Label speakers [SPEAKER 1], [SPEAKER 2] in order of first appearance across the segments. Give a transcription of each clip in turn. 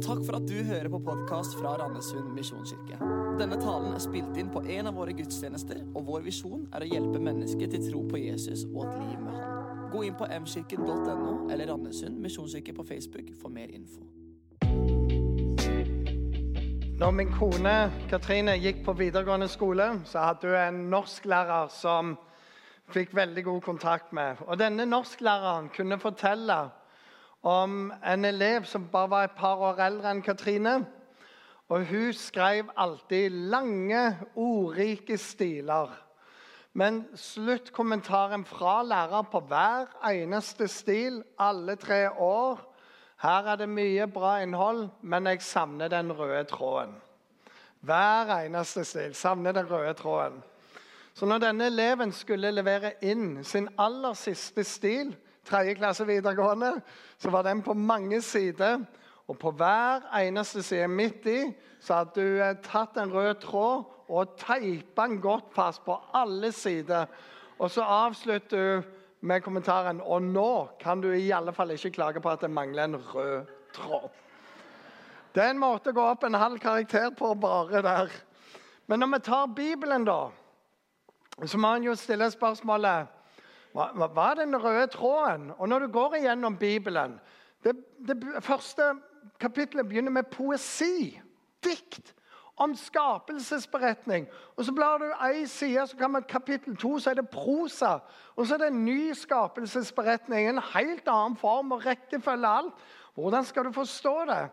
[SPEAKER 1] Takk for at du hører på podkast fra Randesund misjonskirke. Denne talen er spilt inn på en av våre gudstjenester, og vår visjon er å hjelpe mennesker til tro på Jesus og et liv med Han. Gå inn på mkirken.no eller Randesund misjonskirke på Facebook for mer info.
[SPEAKER 2] Når min kone Katrine gikk på videregående skole, så hadde hun en norsklærer som fikk veldig god kontakt med. Og Denne norsklæreren kunne fortelle om en elev som bare var et par år eldre enn Katrine. Og hun skrev alltid lange, ordrike stiler. Men sluttkommentaren fra lærer på hver eneste stil, alle tre år Her er det mye bra innhold, men jeg savner den røde tråden. Hver eneste stil. Savner den røde tråden. Så når denne eleven skulle levere inn sin aller siste stil, tredje klasse videregående, så var den på mange sider. Og på hver eneste side midt i så hadde du eh, tatt en rød tråd og teipa den godt fast på alle sider. Og så avslutter du med kommentaren Og nå kan du i alle fall ikke klage på at det mangler en rød tråd. Det er en måte å gå opp en halv karakter på bare der. Men når vi tar Bibelen, da, så må en jo stille spørsmålet hva, hva, er den røde tråden? Og når du går igjennom Bibelen Det, det første kapittelet begynner med poesi. Dikt om skapelsesberetning. Og Så blar du ei side, så kan man kapittel to, så er det prosa. Og så er det en ny skapelsesberetning. En helt annen form og rekkefølge alt. Hvordan skal du forstå det?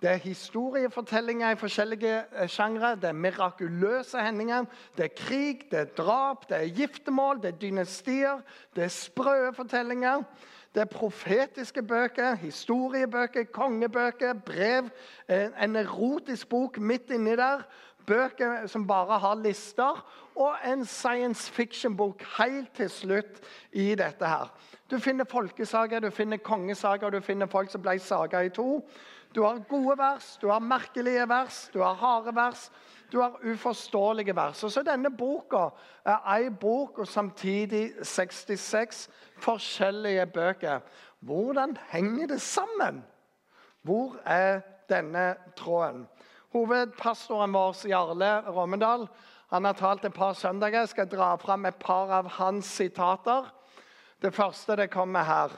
[SPEAKER 2] Det er historiefortellinger i forskjellige eh, sjangre. Det er mirakuløse hendinger. Det er krig, det er drap, det er giftermål, det er dynastier. Det er sprø fortellinger. Det er profetiske bøker, historiebøker, kongebøker, brev. En erotisk bok midt inni der. Bøker som bare har lister. Og en science fiction-bok helt til slutt i dette her. Du finner folkesager, du finner kongesager, du finner folk som ble saga i to. Du har gode vers, du har merkelige vers, du har harde vers, du har uforståelige vers. Og så Denne boka er ei bok og samtidig 66 forskjellige bøker. Hvordan henger det sammen? Hvor er denne tråden? Hovedpastoren vår, Jarle Rommedal, han har talt et par søndager. Jeg skal dra fram et par av hans sitater. Det første det kommer her.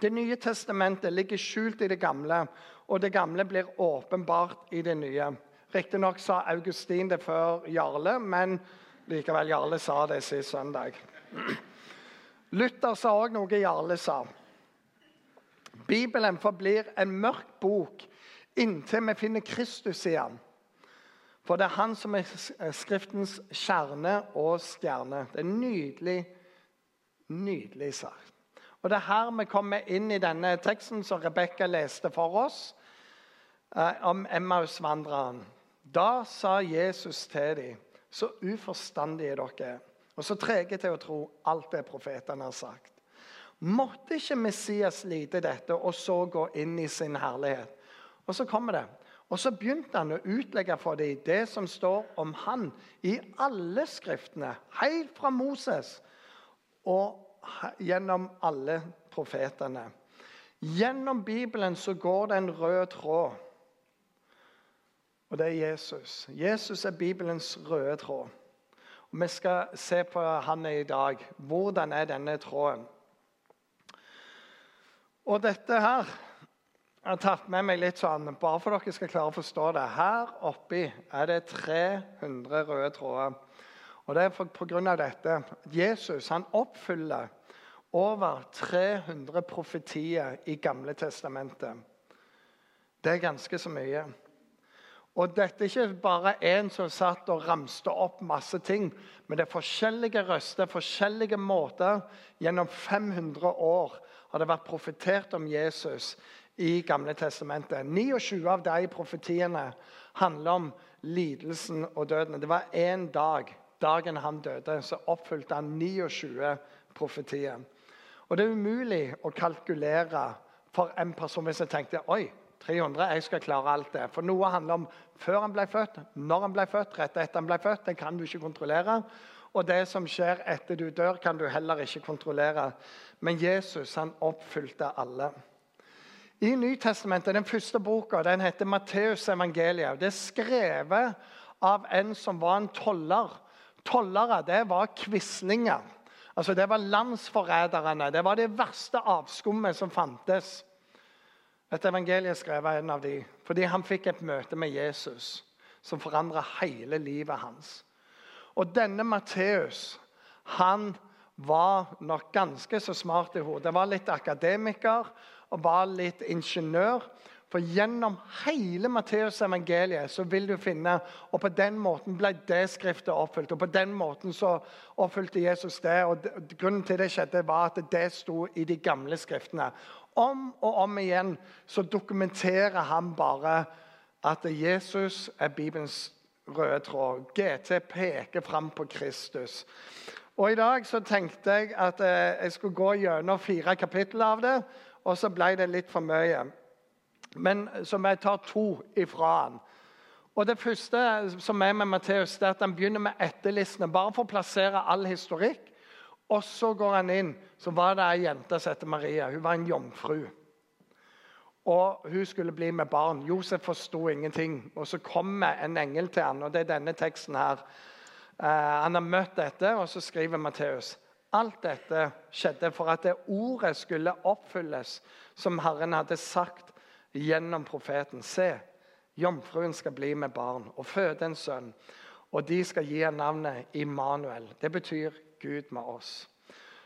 [SPEAKER 2] Det nye testamentet ligger skjult i det gamle, og det gamle blir åpenbart i det nye. Riktignok sa Augustin det før Jarle, men likevel Jarle sa det sist søndag. Luther sa òg noe Jarle sa. Bibelen forblir en mørk bok inntil vi finner Kristus igjen. For det er han som er Skriftens kjerne og stjerne. Det er nydelig, nydelig sagt. Og Det er her vi kommer inn i denne teksten som Rebekka leste for oss, eh, om Emmausvandreren. Da sa Jesus til dem, så uforstandige dere er, og så trege til å tro alt det profetene har sagt. Måtte ikke Messias lide dette og så gå inn i sin herlighet? Og så kommer det. Og så begynte han å utlegge for dem det som står om han i alle skriftene, helt fra Moses og gjennom alle profetene. Gjennom Bibelen så går det en rød tråd, og det er Jesus. Jesus er Bibelens røde tråd. Og Vi skal se på han i dag. Hvordan er denne tråden? Og dette her jeg har tatt med meg litt sånn, bare for dere skal klare å forstå det. Her oppi er det 300 røde tråder. Og det er pga. dette. Jesus han oppfyller over 300 profetier i Gamle testamentet. Det er ganske så mye. Og dette er ikke bare en som satt og ramste opp masse ting, men det er forskjellige røster, forskjellige måter. Gjennom 500 år har det vært profetert om Jesus i Gamle testamentet. 29 av de profetiene handler om lidelsen og døden. Det var én dag, dagen han døde, så oppfylte han 29 profetier. Og det er umulig å kalkulere for en person hvis jeg tenkte oi, 300, jeg skal klare alt det. For noe handler om før han ble født, når han ble født, rett etter han ble født. Det kan du ikke kontrollere. Og det som skjer etter du dør, kan du heller ikke kontrollere. Men Jesus han oppfylte alle. I Nytestamentet, den første boka, den heter Matteus evangeliet. Det er skrevet av en som var en toller. Tollere det var quislinger. Altså, det var landsforræderne. Det var det verste avskummet som fantes. Et evangeliet skrev en av dem fordi han fikk et møte med Jesus som forandra hele livet hans. Og denne Matteus han var nok ganske så smart i hodet. Var litt akademiker og var litt ingeniør. For gjennom hele Matteus evangeliet så vil du finne Og på den måten ble det skriftet oppfylt. Og på den måten så oppfylte Jesus det. Og grunnen til det skjedde, var at det sto i de gamle skriftene. Om og om igjen så dokumenterer han bare at Jesus er Bibelens røde tråd. GT peker fram på Kristus. Og I dag så tenkte jeg at eh, jeg skulle gå gjennom fire kapitler av det, og så ble det litt for mye. Men som jeg tar to ifra han. Og Det første som er med Matteus, er at han begynner med etterlistene, bare for å plassere all historikk. Og så går han inn. Så var det ei jente som het Maria. Hun var en jomfru. Og hun skulle bli med barn. Josef forsto ingenting. Og så kommer en engel til han, og det er denne teksten her. Uh, han har møtt dette, og så skriver Matteus Alt dette skjedde for at det ordet skulle oppfylles, som Herren hadde sagt gjennom profeten. Se, jomfruen skal bli med barn og føde en sønn, og de skal gi ham navnet Immanuel. Det betyr Gud med oss.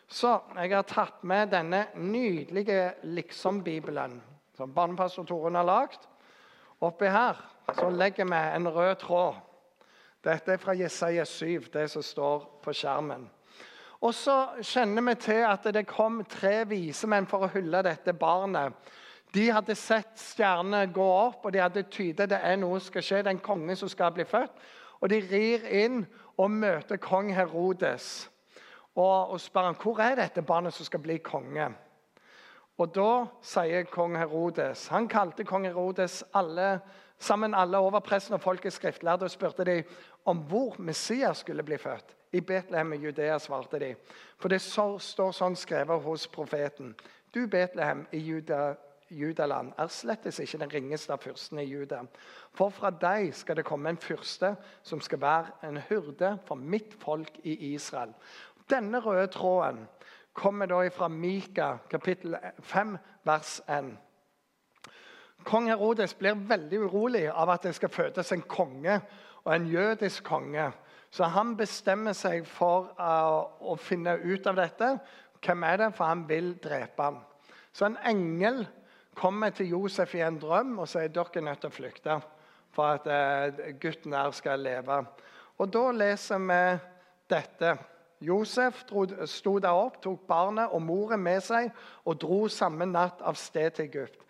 [SPEAKER 2] Så jeg har tatt med denne nydelige liksom-bibelen som barnepastor Torunn har lagd. Oppi her så legger vi en rød tråd. Dette er fra Jesaja 7, det som står på skjermen. Og så kjenner vi til at det kom tre vise menn for å hylle dette barnet. De hadde sett stjernene gå opp, og de hadde tydet det er noe som skal skje. Det er en konge som skal bli født. Og de rir inn og møter kong Herodes og, og spør han, hvor er dette barnet som skal bli konge. Og Da sier kong Herodes Han kalte kong Herodes alle, sammen alle overprestene og folket skriftlærde og spurte de om hvor Messias skulle bli født. I Betlehem i Judea, svarte de. For det står sånn skrevet hos profeten. Du, Betlehem i Juda, Judaland, er slettes ikke den ringeste av fyrstene i Juda. For fra deg skal det komme en fyrste som skal være en hyrde for mitt folk i Israel. Denne røde tråden kommer da fra Mika kapittel 5, vers 1. Kong Herodes blir veldig urolig av at det skal fødes en konge, og en jødisk konge. Så han bestemmer seg for uh, å finne ut av dette. Hvem er det? For han vil drepe ham. Så en engel kommer til Josef i en drøm og sier dere er nødt til å flykte for at uh, gutten der skal leve. Og Da leser vi dette. Josef sto der opp, tok barnet og moren med seg og dro samme natt av sted til Egypt.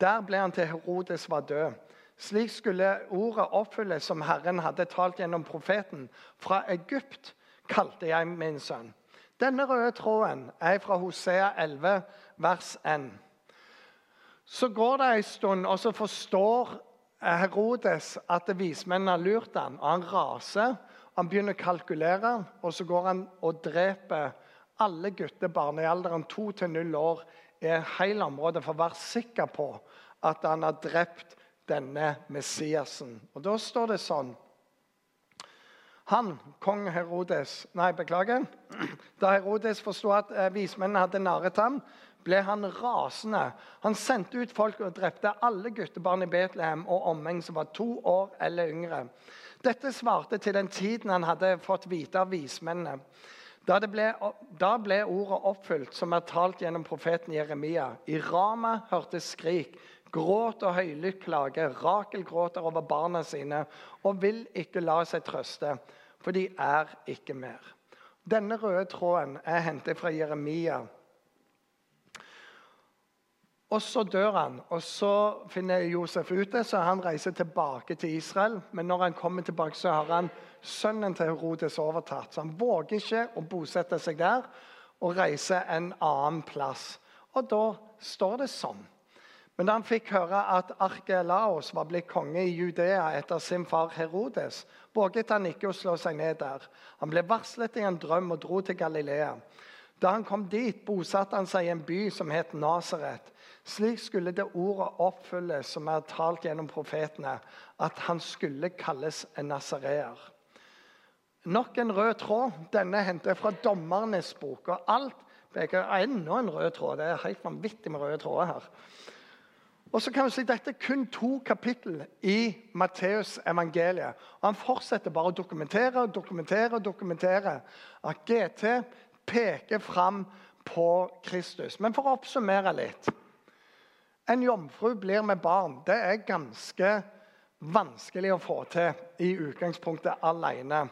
[SPEAKER 2] Der ble han til Herodes var død. Slik skulle ordet oppfylles som Herren hadde talt gjennom profeten. Fra Egypt kalte jeg min sønn. Denne røde tråden er fra Hosea 11, vers 1. Så går det en stund, og så forstår Herodes at vismennene har lurt ham, og han raser. Han begynner å kalkulere, og så går han og dreper alle guttebarn i alderen 2 til 0 år i hele området for å være sikker på at han har drept denne Messiasen. Og Da står det sånn Han, kong Herodes Nei, beklager. Da Herodes forsto at eh, vismennene hadde narret ham, ble han rasende. Han sendte ut folk og drepte alle guttebarn i Betlehem og omheng som var to år eller yngre. Dette svarte til den tiden han hadde fått vite av vismennene. Da, ble, da ble ordet oppfylt, som er talt gjennom profeten Jeremia. I Rama hørtes skrik, gråt og høylytt klage. Rakel gråter over barna sine og vil ikke la seg trøste, for de er ikke mer. Denne røde tråden er hentet fra Jeremia og så dør han, og så finner Josef ut det, så han reiser tilbake til Israel. Men når han kommer tilbake, så har han sønnen til Herodes overtatt. Så han våger ikke å bosette seg der og reise en annen plass. Og da står det sånn. Men da han fikk høre at Arkelaos var blitt konge i Judea etter sin far Herodes, våget han ikke å slå seg ned der. Han ble varslet i en drøm og dro til Galilea. Da han kom dit, bosatte han seg i en by som het Nasaret Slik skulle det ordet oppfylles som er talt gjennom profetene, at han skulle kalles en nasareer. Nok en rød tråd. Denne henter jeg fra Dommernes bok. og alt peker Enda en rød tråd. Det er helt vanvittig med røde tråder her. Og så kan vi si Dette er kun to kapittel i Matteus evangeliet. Og Han fortsetter bare å dokumentere og dokumentere og dokumentere at GT peker fram på Kristus. Men for å oppsummere litt En jomfru blir med barn. Det er ganske vanskelig å få til i utgangspunktet alene.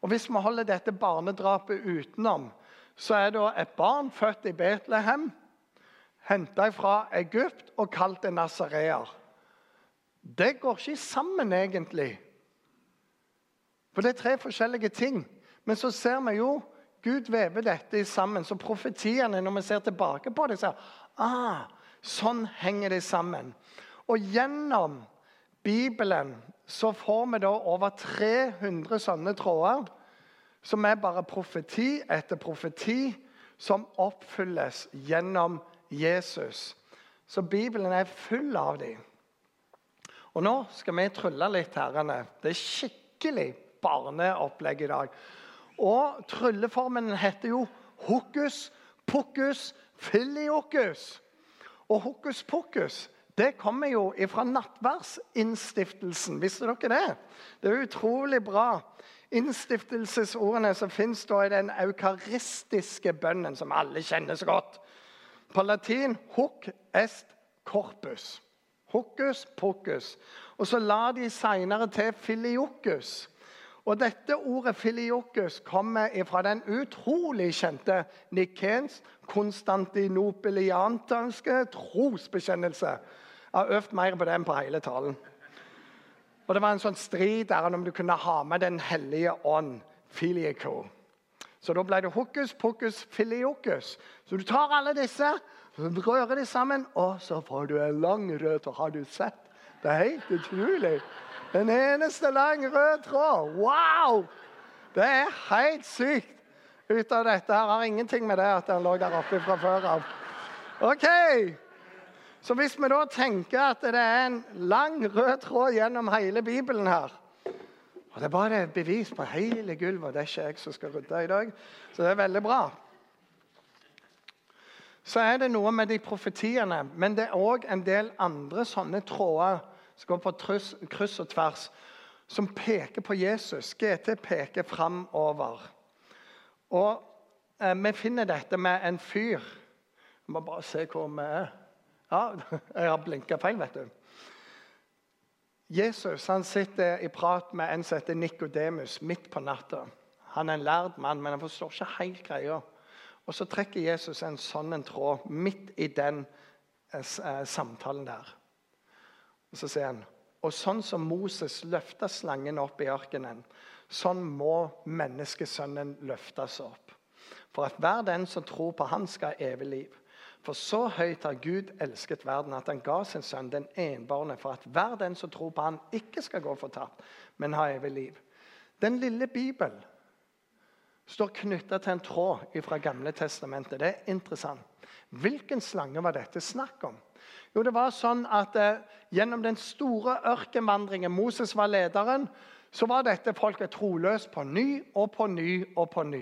[SPEAKER 2] Og Hvis vi holder dette barnedrapet utenom, så er det et barn født i Betlehem henta fra Egypt og kalt en nazareer. Det går ikke sammen, egentlig. For det er tre forskjellige ting. Men så ser vi jo Gud vever dette sammen. Så profetiene, når vi ser tilbake på det, sier ah, sånn henger det sammen. Og gjennom Bibelen så får vi da over 300 sånne tråder, som er bare profeti etter profeti, som oppfylles gjennom Jesus. Så Bibelen er full av dem. Og nå skal vi trylle litt, herrene. Det er skikkelig barneopplegg i dag. Og trylleformen heter jo hokus pokus filiokus. Og hokus pokus det kommer jo fra nattverdsinnstiftelsen. Visste dere det? Det er utrolig bra. Innstiftelsesordene som fins i den eukaristiske bønnen, som alle kjenner så godt. På latin 'hoc est corpus'. Hokus pokus. Og så la de seinere til filiokus. Og Dette ordet filiokus kommer fra den utrolig kjente Nikens konstantinopelianske trosbekjennelse. Jeg har øvd mer på den på hele talen. Og Det var en sånn strid der om du kunne ha med Den hellige ånd, filico. Så da ble det hokus pokus filiokus. Så du tar alle disse, rører de sammen, og så får du en lang rød. Har du sett? Det er helt utrolig. En eneste lang rød tråd. Wow! Det er helt sykt. Ut av dette her har ingenting med det at den lå der oppe fra før av. Ok, Så hvis vi da tenker at det er en lang rød tråd gjennom hele Bibelen her, og Det er bare et bevis på hele gulvet. og Det er ikke jeg som skal rydde i dag. Så det er veldig bra. Så er det noe med de profetiene, men det er òg en del andre sånne tråder som går på kryss og tvers, som peker på Jesus. GT peker framover. Og eh, vi finner dette med en fyr. Vi må bare se hvor vi er. Ja, jeg har blinka feil, vet du. Jesus han sitter i prat med en som heter Nikodemus midt på natta. Han er en lærd mann, men han forstår ikke helt greia. Og Så trekker Jesus en sånn en tråd midt i den eh, eh, samtalen der. Og Så sier han og sånn som Moses løfta slangen opp i ørkenen, sånn må menneskesønnen løftes opp. For at hver den som tror på Han, skal ha evig liv. For så høyt har Gud elsket verden at han ga sin sønn den enbårne, for at hver den som tror på han ikke skal gå fortapt, men ha evig liv. Den lille Bibelen står knytta til en tråd fra Gamle testamentet. Det er interessant. Hvilken slange var dette snakk om? Jo, det var sånn at eh, Gjennom den store ørkenvandringen Moses var lederen, så var dette folket troløst på ny og på ny og på ny.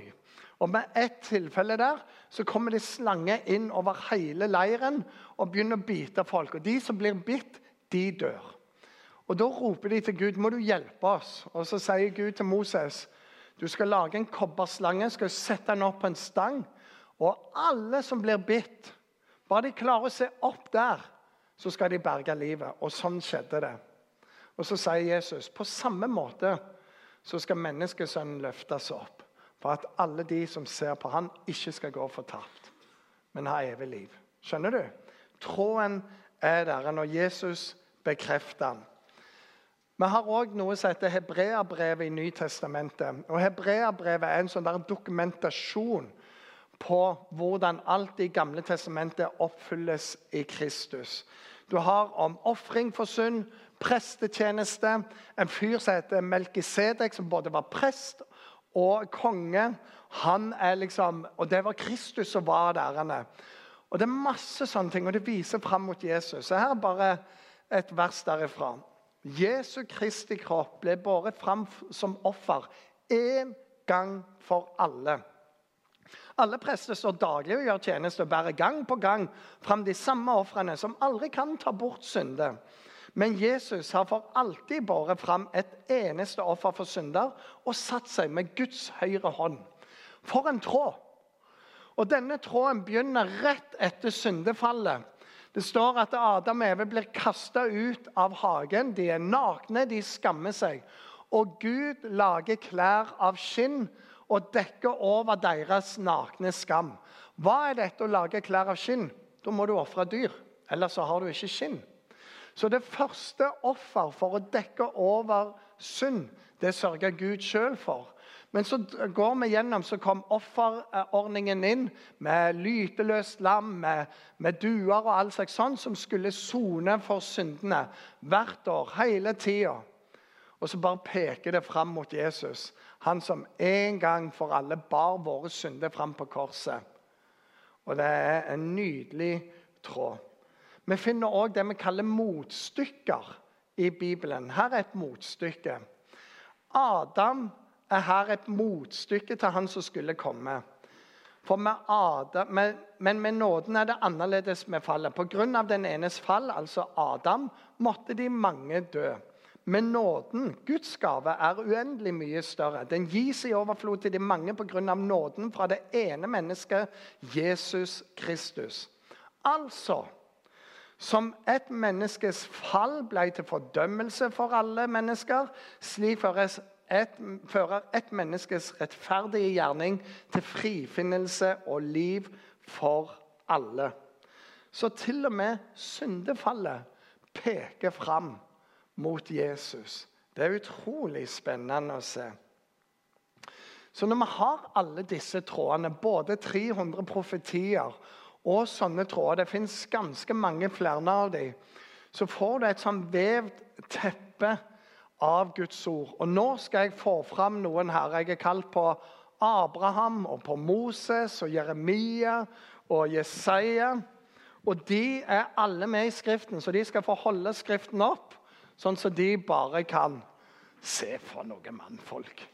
[SPEAKER 2] Og Med ett tilfelle der så kommer det slange inn over hele leiren og begynner å bite folk. Og De som blir bitt, de dør. Og Da roper de til Gud må du hjelpe oss. Og Så sier Gud til Moses du skal lage en kobberslange, skal sette den opp på en stang. Og alle som blir bitt, bare de klarer å se opp der, så skal de berge livet. Og sånn skjedde det. Og Så sier Jesus på samme måte så skal menneskesønnen løftes opp for at alle de som ser på han, ikke skal gå fortapt, men ha evig liv. Skjønner du? Tråden er der når Jesus bekrefter den. Vi har òg noe som heter Hebreabrevet i Nytestamentet. Og Hebreabrevet er en sånn der dokumentasjon på hvordan alt i Gamle testamentet oppfylles i Kristus. Du har om ofring for synd, prestetjeneste, en fyr som heter Melkisedek, som både var prest og konge. Han er liksom, Og det var Kristus som var der. Og Det er masse sånne ting, og det viser fram mot Jesus. Så Her er bare et vers derifra. Jesu Kristi kropp ble båret fram som offer én gang for alle. Alle prester står daglig og gjør tjeneste og bærer gang på gang fram de samme ofrene, som aldri kan ta bort synder. Men Jesus har for alltid båret fram et eneste offer for synder og satt seg med Guds høyre hånd. For en tråd! Og Denne tråden begynner rett etter syndefallet. Det står at Adam og Eve blir kasta ut av hagen. De er nakne, de skammer seg. Og Gud lager klær av skinn og dekker over deres nakne skam. Hva er dette å lage klær av skinn? Da må du ofre dyr. Ellers så har du ikke skinn. Så det første offer for å dekke over synd, det sørger Gud sjøl for. Men så går vi gjennom, så kom offerordningen inn med lyteløst lam, med, med duer og all slags sånn, som skulle sone for syndene hvert år, hele tida. Og så bare peker det fram mot Jesus, han som en gang for alle bar våre synder fram på korset. Og det er en nydelig tråd. Vi finner òg det vi kaller motstykker i Bibelen. Her er et motstykke. Adam er her et motstykke til han som skulle komme. Med Adam, med, men med nåden er det annerledes med fallet. Pga. den enes fall, altså Adam, måtte de mange dø. Men nåden, Guds gave, er uendelig mye større. Den gis i overflod til de mange pga. nåden fra det ene mennesket, Jesus Kristus. Altså som et menneskes fall ble til fordømmelse for alle mennesker, slik føres et, fører et menneskes rettferdige gjerning til frifinnelse og liv for alle. Så til og med syndefallet peker fram mot Jesus. Det er utrolig spennende å se. Så når vi har alle disse trådene, både 300 profetier og sånne tråder Det fins ganske mange flere av dem. Så får du et sånn vevd teppe av Guds ord. Og Nå skal jeg få fram noen her. Jeg er kalt på Abraham og på Moses og Jeremia og Jesaja. Og de er alle med i Skriften, så de skal få holde Skriften opp, sånn som de bare kan. Se for noen mannfolk.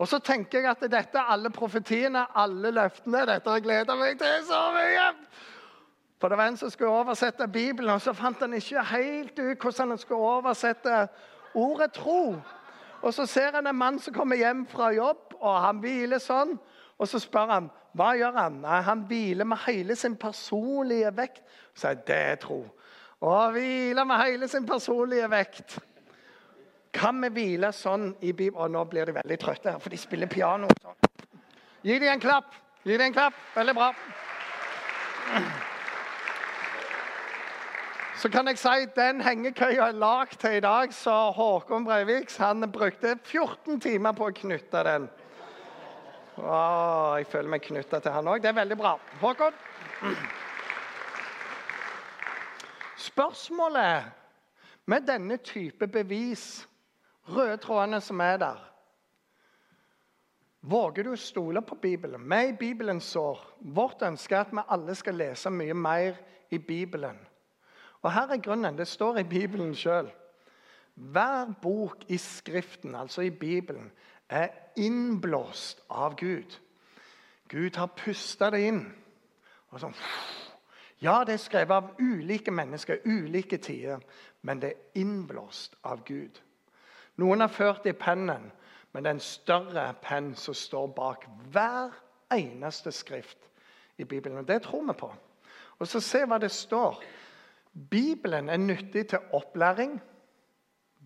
[SPEAKER 2] Og så tenker jeg at dette er alle profetiene, alle løftene. Dette har jeg gleda meg til så mye! For det var en som skulle oversette Bibelen, og så fant han ikke helt ut hvordan han skulle oversette ordet tro. Og Så ser han en mann som kommer hjem fra jobb, og han hviler sånn. Og Så spør han hva gjør han Nei, Han hviler med hele sin personlige vekt. Så sier det er tro. Å hvile med hele sin personlige vekt. Kan vi hvile sånn i Bibelen? Og nå blir de veldig trøtte, for de spiller piano. Sånn. Gi dem en klapp. Gi dem en klapp. Veldig bra. Så kan jeg si Den hengekøya er lagd til i dag, så Håkon Breivik han brukte 14 timer på å knytte den. Å, jeg føler meg knytta til han òg. Det er veldig bra. Håkon? Spørsmålet med denne type bevis, røde trådene som er der Våger du å stole på Bibelen? Vi i Bibelens sår. Vårt ønske er at vi alle skal lese mye mer i Bibelen. Og Her er grunnen. Det står i Bibelen sjøl. Hver bok i Skriften, altså i Bibelen, er innblåst av Gud. Gud har pusta det inn. Og sånn, ja, det er skrevet av ulike mennesker, ulike tider, men det er innblåst av Gud. Noen har ført det i pennen, men det er en større penn som står bak hver eneste skrift i Bibelen. Og Det tror vi på. Og så Se hva det står. Bibelen er nyttig til opplæring.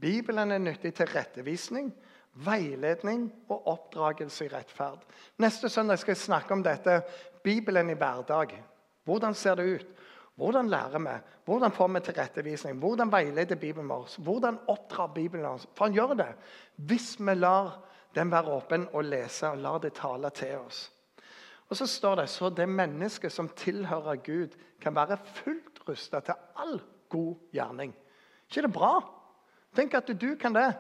[SPEAKER 2] Bibelen er nyttig til rettevisning, veiledning og oppdragelse i rettferd. Neste søndag skal jeg snakke om dette. Bibelen i hverdag. Hvordan ser det ut? Hvordan lærer vi? Hvordan får vi til rettevisning? Hvordan veileder Bibelen vår? Hvordan oppdrar Bibelen oss? For han gjør det hvis vi lar den være åpen og lese og lar det tale til oss. Og så står det så det mennesket som tilhører Gud, kan være fullt rusta til all god gjerning. ikke det bra? Tenk at du kan det.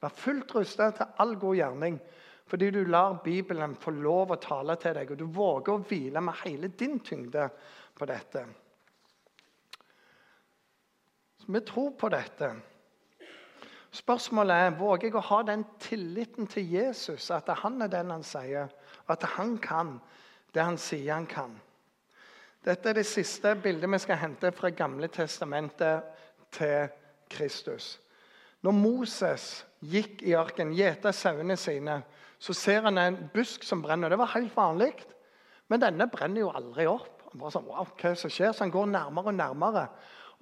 [SPEAKER 2] Være fullt rusta til all god gjerning. Fordi du lar Bibelen få lov å tale til deg, og du våger å hvile med hele din tyngde på dette. Så vi tror på dette. Spørsmålet er våger jeg å ha den tilliten til Jesus, at han er den han sier, at han kan det han sier han kan. Dette er det siste bildet vi skal hente fra Gamle testamentet til Kristus. Når Moses gikk i arken, gjeta sauene sine, så ser han en busk som brenner. Det var helt vanlig, men denne brenner jo aldri opp. Han bare sånn, wow, hva som skjer? Så han går nærmere og nærmere.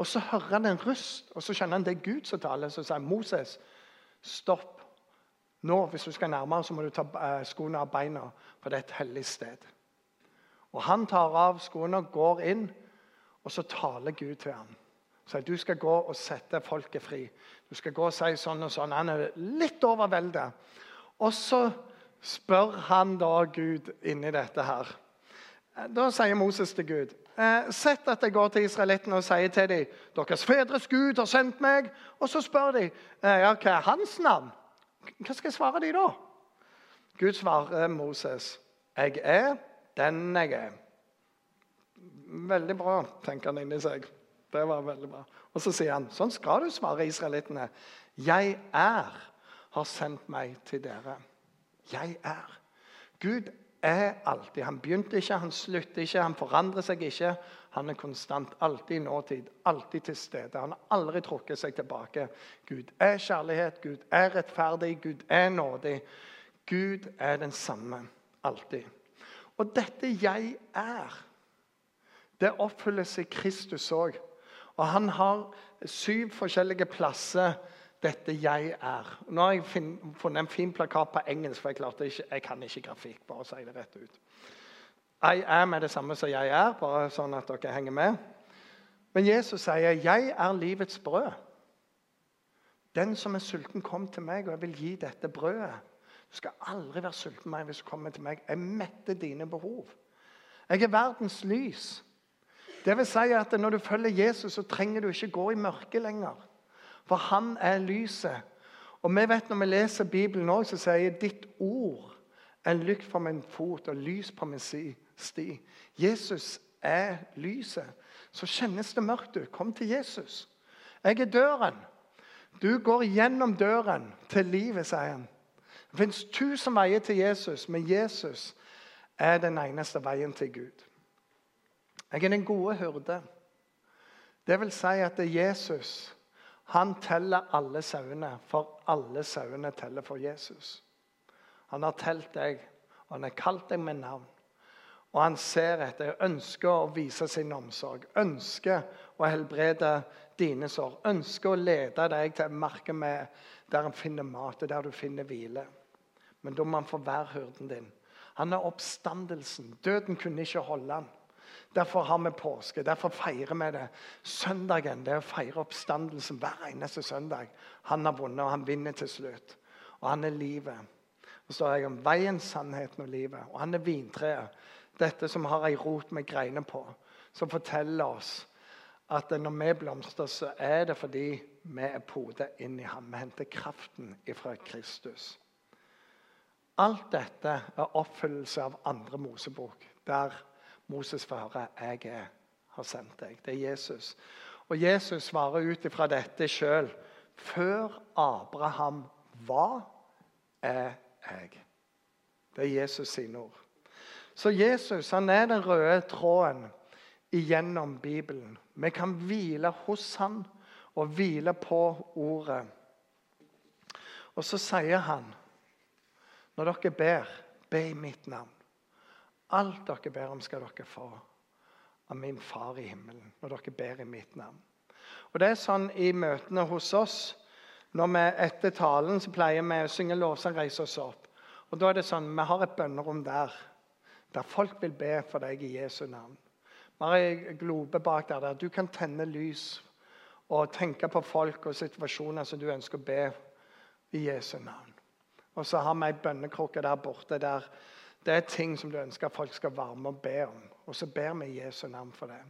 [SPEAKER 2] Og Så hører han en rust, og så skjønner han det er Gud som taler. Så sier Moses, stopp. Nå, Hvis du skal nærmere, så må du ta eh, skoene av beina, for det er et hellig sted. Og Han tar av skoene går inn, og så taler Gud til ham. Så du skal gå og sette folket fri. Du skal gå og si sånn og sånn. Han er litt overveldet. Og så spør han da Gud inni dette her. Da sier Moses til Gud eh, Sett at jeg går til israelittene og sier til dem deres fedres Gud har sendt meg. Og så spør de eh, ja, hva er hans navn. Hva skal jeg svare dem da? Gud svarer Moses. Jeg er den jeg er. Veldig bra, tenker han inni seg. Det var veldig bra. Og så sier han sånn skal du svare israelittene. Jeg er har sendt meg til dere. Jeg er. Gud er alltid. Han begynte ikke, han slutter ikke, han forandrer seg ikke. Han er konstant, alltid i nåtid, alltid til stede. Han har aldri trukket seg tilbake. Gud er kjærlighet, Gud er rettferdig, Gud er nådig. Gud er den samme alltid. Og dette 'jeg er', det oppfylles i Kristus òg. Og han har syv forskjellige plasser dette 'jeg er'. Nå har jeg funnet en fin plakat på engelsk, for jeg, ikke, jeg kan ikke grafikk. bare si det rett ut. I am er det samme som 'jeg er', bare sånn at dere henger med. Men Jesus sier 'jeg er livets brød'. Den som er sulten, kom til meg, og jeg vil gi dette brødet. Du skal aldri være sulten meg hvis du kommer til meg. Jeg metter dine behov. Jeg er verdens lys. Det vil si at Når du følger Jesus, så trenger du ikke gå i mørket lenger. For han er lyset. Og vi vet Når vi leser Bibelen òg, så sier ditt ord er lykt for min fot og lys på min sti. Jesus er lyset. Så kjennes det mørkt ut. Kom til Jesus. Jeg er døren. Du går gjennom døren til livet, sier han. Det fins tusen veier til Jesus, men Jesus er den eneste veien til Gud. Jeg er den gode hyrde. Det vil si at det er Jesus han teller alle sauene, for alle sauene teller for Jesus. Han har telt deg, og han har kalt deg med navn. Og han ser etter, ønsker å vise sin omsorg, ønsker å helbrede dine sår. Ønsker å lede deg til marken der han finner mat, og der du finner hvile. Men da må han få være hyrden din. Han er oppstandelsen. Døden kunne ikke holde han. Derfor har vi påske. Derfor feirer vi det. Søndagen det er å feire oppstandelsen hver eneste søndag. Han har vunnet, og han vinner til slutt. Og han er livet. Så står jeg om veien, sannheten og livet. Og han er vintreet. Dette som har ei rot med greiner på. Som forteller oss at når vi blomstrer, så er det fordi vi er podet inn i ham. Vi henter kraften ifra Kristus. Alt dette er oppfyllelse av andre Mosebok. der Moses får høre 'Jeg har sendt deg'. Det er Jesus. Og Jesus svarer ut ifra dette sjøl. Før Abraham var, er jeg. Det er Jesus sine ord. Så Jesus han er den røde tråden igjennom Bibelen. Vi kan hvile hos han og hvile på ordet. Og så sier han, når dere ber, be i mitt navn. Alt dere ber om, skal dere få av min far i himmelen når dere ber i mitt navn. Og Det er sånn i møtene hos oss. Når vi Etter talen så pleier vi å synge lovsang, reise oss opp. Og da er det sånn, Vi har et bønnerom der der folk vil be for deg i Jesu navn. Vi har ei globe bak der der du kan tenne lys og tenke på folk og situasjoner som du ønsker å be i Jesu navn. Og så har vi ei bønnekrukke der borte der det er ting som du ønsker folk skal være med og be om. Og så ber vi Jesu navn for det.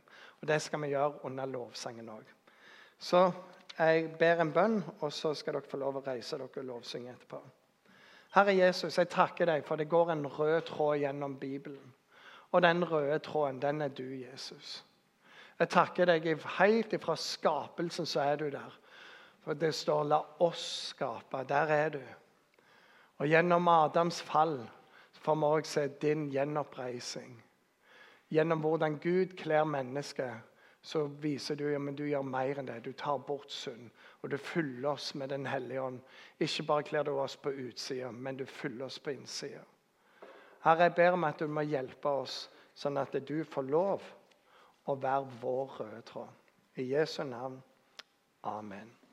[SPEAKER 2] Og det skal vi gjøre under lovsangen òg. Så jeg ber en bønn, og så skal dere få lov å reise dere og lovsynge etterpå. Herre Jesus, jeg takker deg for det går en rød tråd gjennom Bibelen. Og den røde tråden, den er du, Jesus. Jeg takker deg helt ifra skapelsen, så er du der. For det står 'la oss skape'. Der er du. Og gjennom Adams fall får vi òg se din gjenoppreising. Gjennom hvordan Gud kler mennesket, så viser du at du gjør mer enn det. Du tar bort synd, og du fyller oss med Den hellige ånd. Ikke bare kler du oss på utsida, men du fyller oss på innsida. Herre, jeg ber om at du må hjelpe oss, sånn at du får lov å være vår røde tråd. I Jesu navn. Amen.